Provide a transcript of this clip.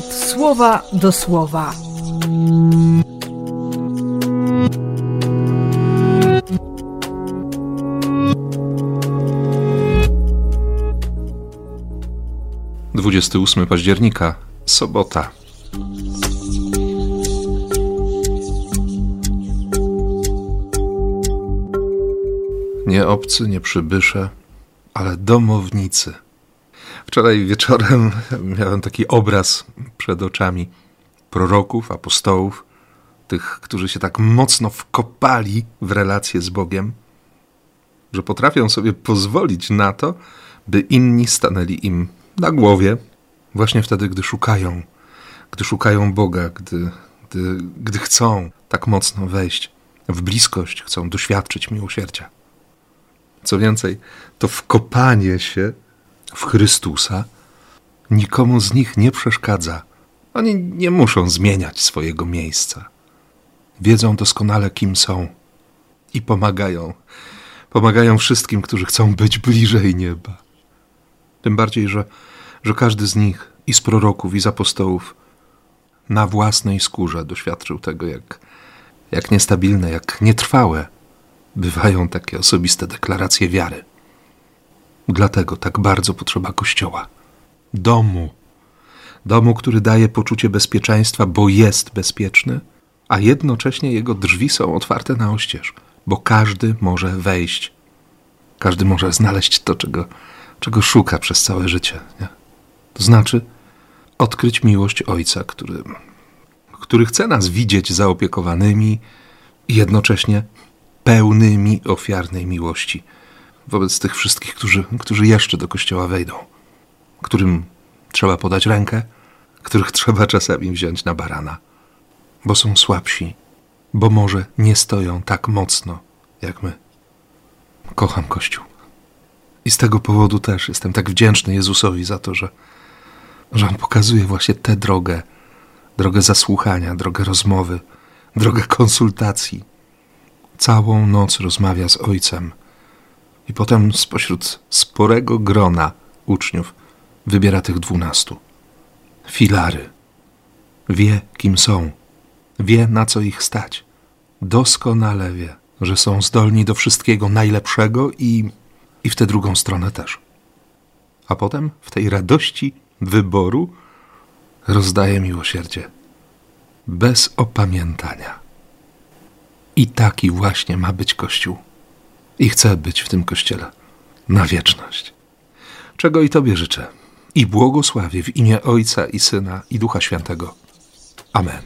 słowa do słowa. Dwudziesty ósmy października, sobota. Nie obcy, nie przybysze, ale domownicy. Wczoraj wieczorem miałem taki obraz przed oczami proroków, apostołów, tych, którzy się tak mocno wkopali w relacje z Bogiem, że potrafią sobie pozwolić na to, by inni stanęli im na głowie, właśnie wtedy, gdy szukają, gdy szukają Boga, gdy, gdy, gdy chcą tak mocno wejść w bliskość, chcą doświadczyć miłosierdzia. Co więcej, to wkopanie się w Chrystusa nikomu z nich nie przeszkadza. Oni nie muszą zmieniać swojego miejsca. Wiedzą doskonale, kim są i pomagają. Pomagają wszystkim, którzy chcą być bliżej nieba. Tym bardziej, że, że każdy z nich, i z proroków, i z apostołów, na własnej skórze doświadczył tego, jak, jak niestabilne, jak nietrwałe bywają takie osobiste deklaracje wiary. Dlatego tak bardzo potrzeba Kościoła, domu, domu, który daje poczucie bezpieczeństwa, bo jest bezpieczny, a jednocześnie jego drzwi są otwarte na oścież, bo każdy może wejść, każdy może znaleźć to, czego, czego szuka przez całe życie. Nie? To znaczy odkryć miłość Ojca, który, który chce nas widzieć zaopiekowanymi i jednocześnie pełnymi ofiarnej miłości wobec tych wszystkich, którzy, którzy jeszcze do kościoła wejdą, którym trzeba podać rękę, których trzeba czasami wziąć na barana, bo są słabsi, bo może nie stoją tak mocno jak my. Kocham Kościół. I z tego powodu też jestem tak wdzięczny Jezusowi za to, że, że On pokazuje właśnie tę drogę, drogę zasłuchania, drogę rozmowy, drogę konsultacji. Całą noc rozmawia z Ojcem i potem spośród sporego grona uczniów wybiera tych dwunastu. Filary. Wie, kim są. Wie, na co ich stać. Doskonale wie, że są zdolni do wszystkiego najlepszego i, i w tę drugą stronę też. A potem w tej radości wyboru rozdaje miłosierdzie. Bez opamiętania. I taki właśnie ma być Kościół i chcę być w tym kościele na wieczność. Czego i Tobie życzę i błogosławię w imię Ojca i Syna i Ducha Świętego. Amen.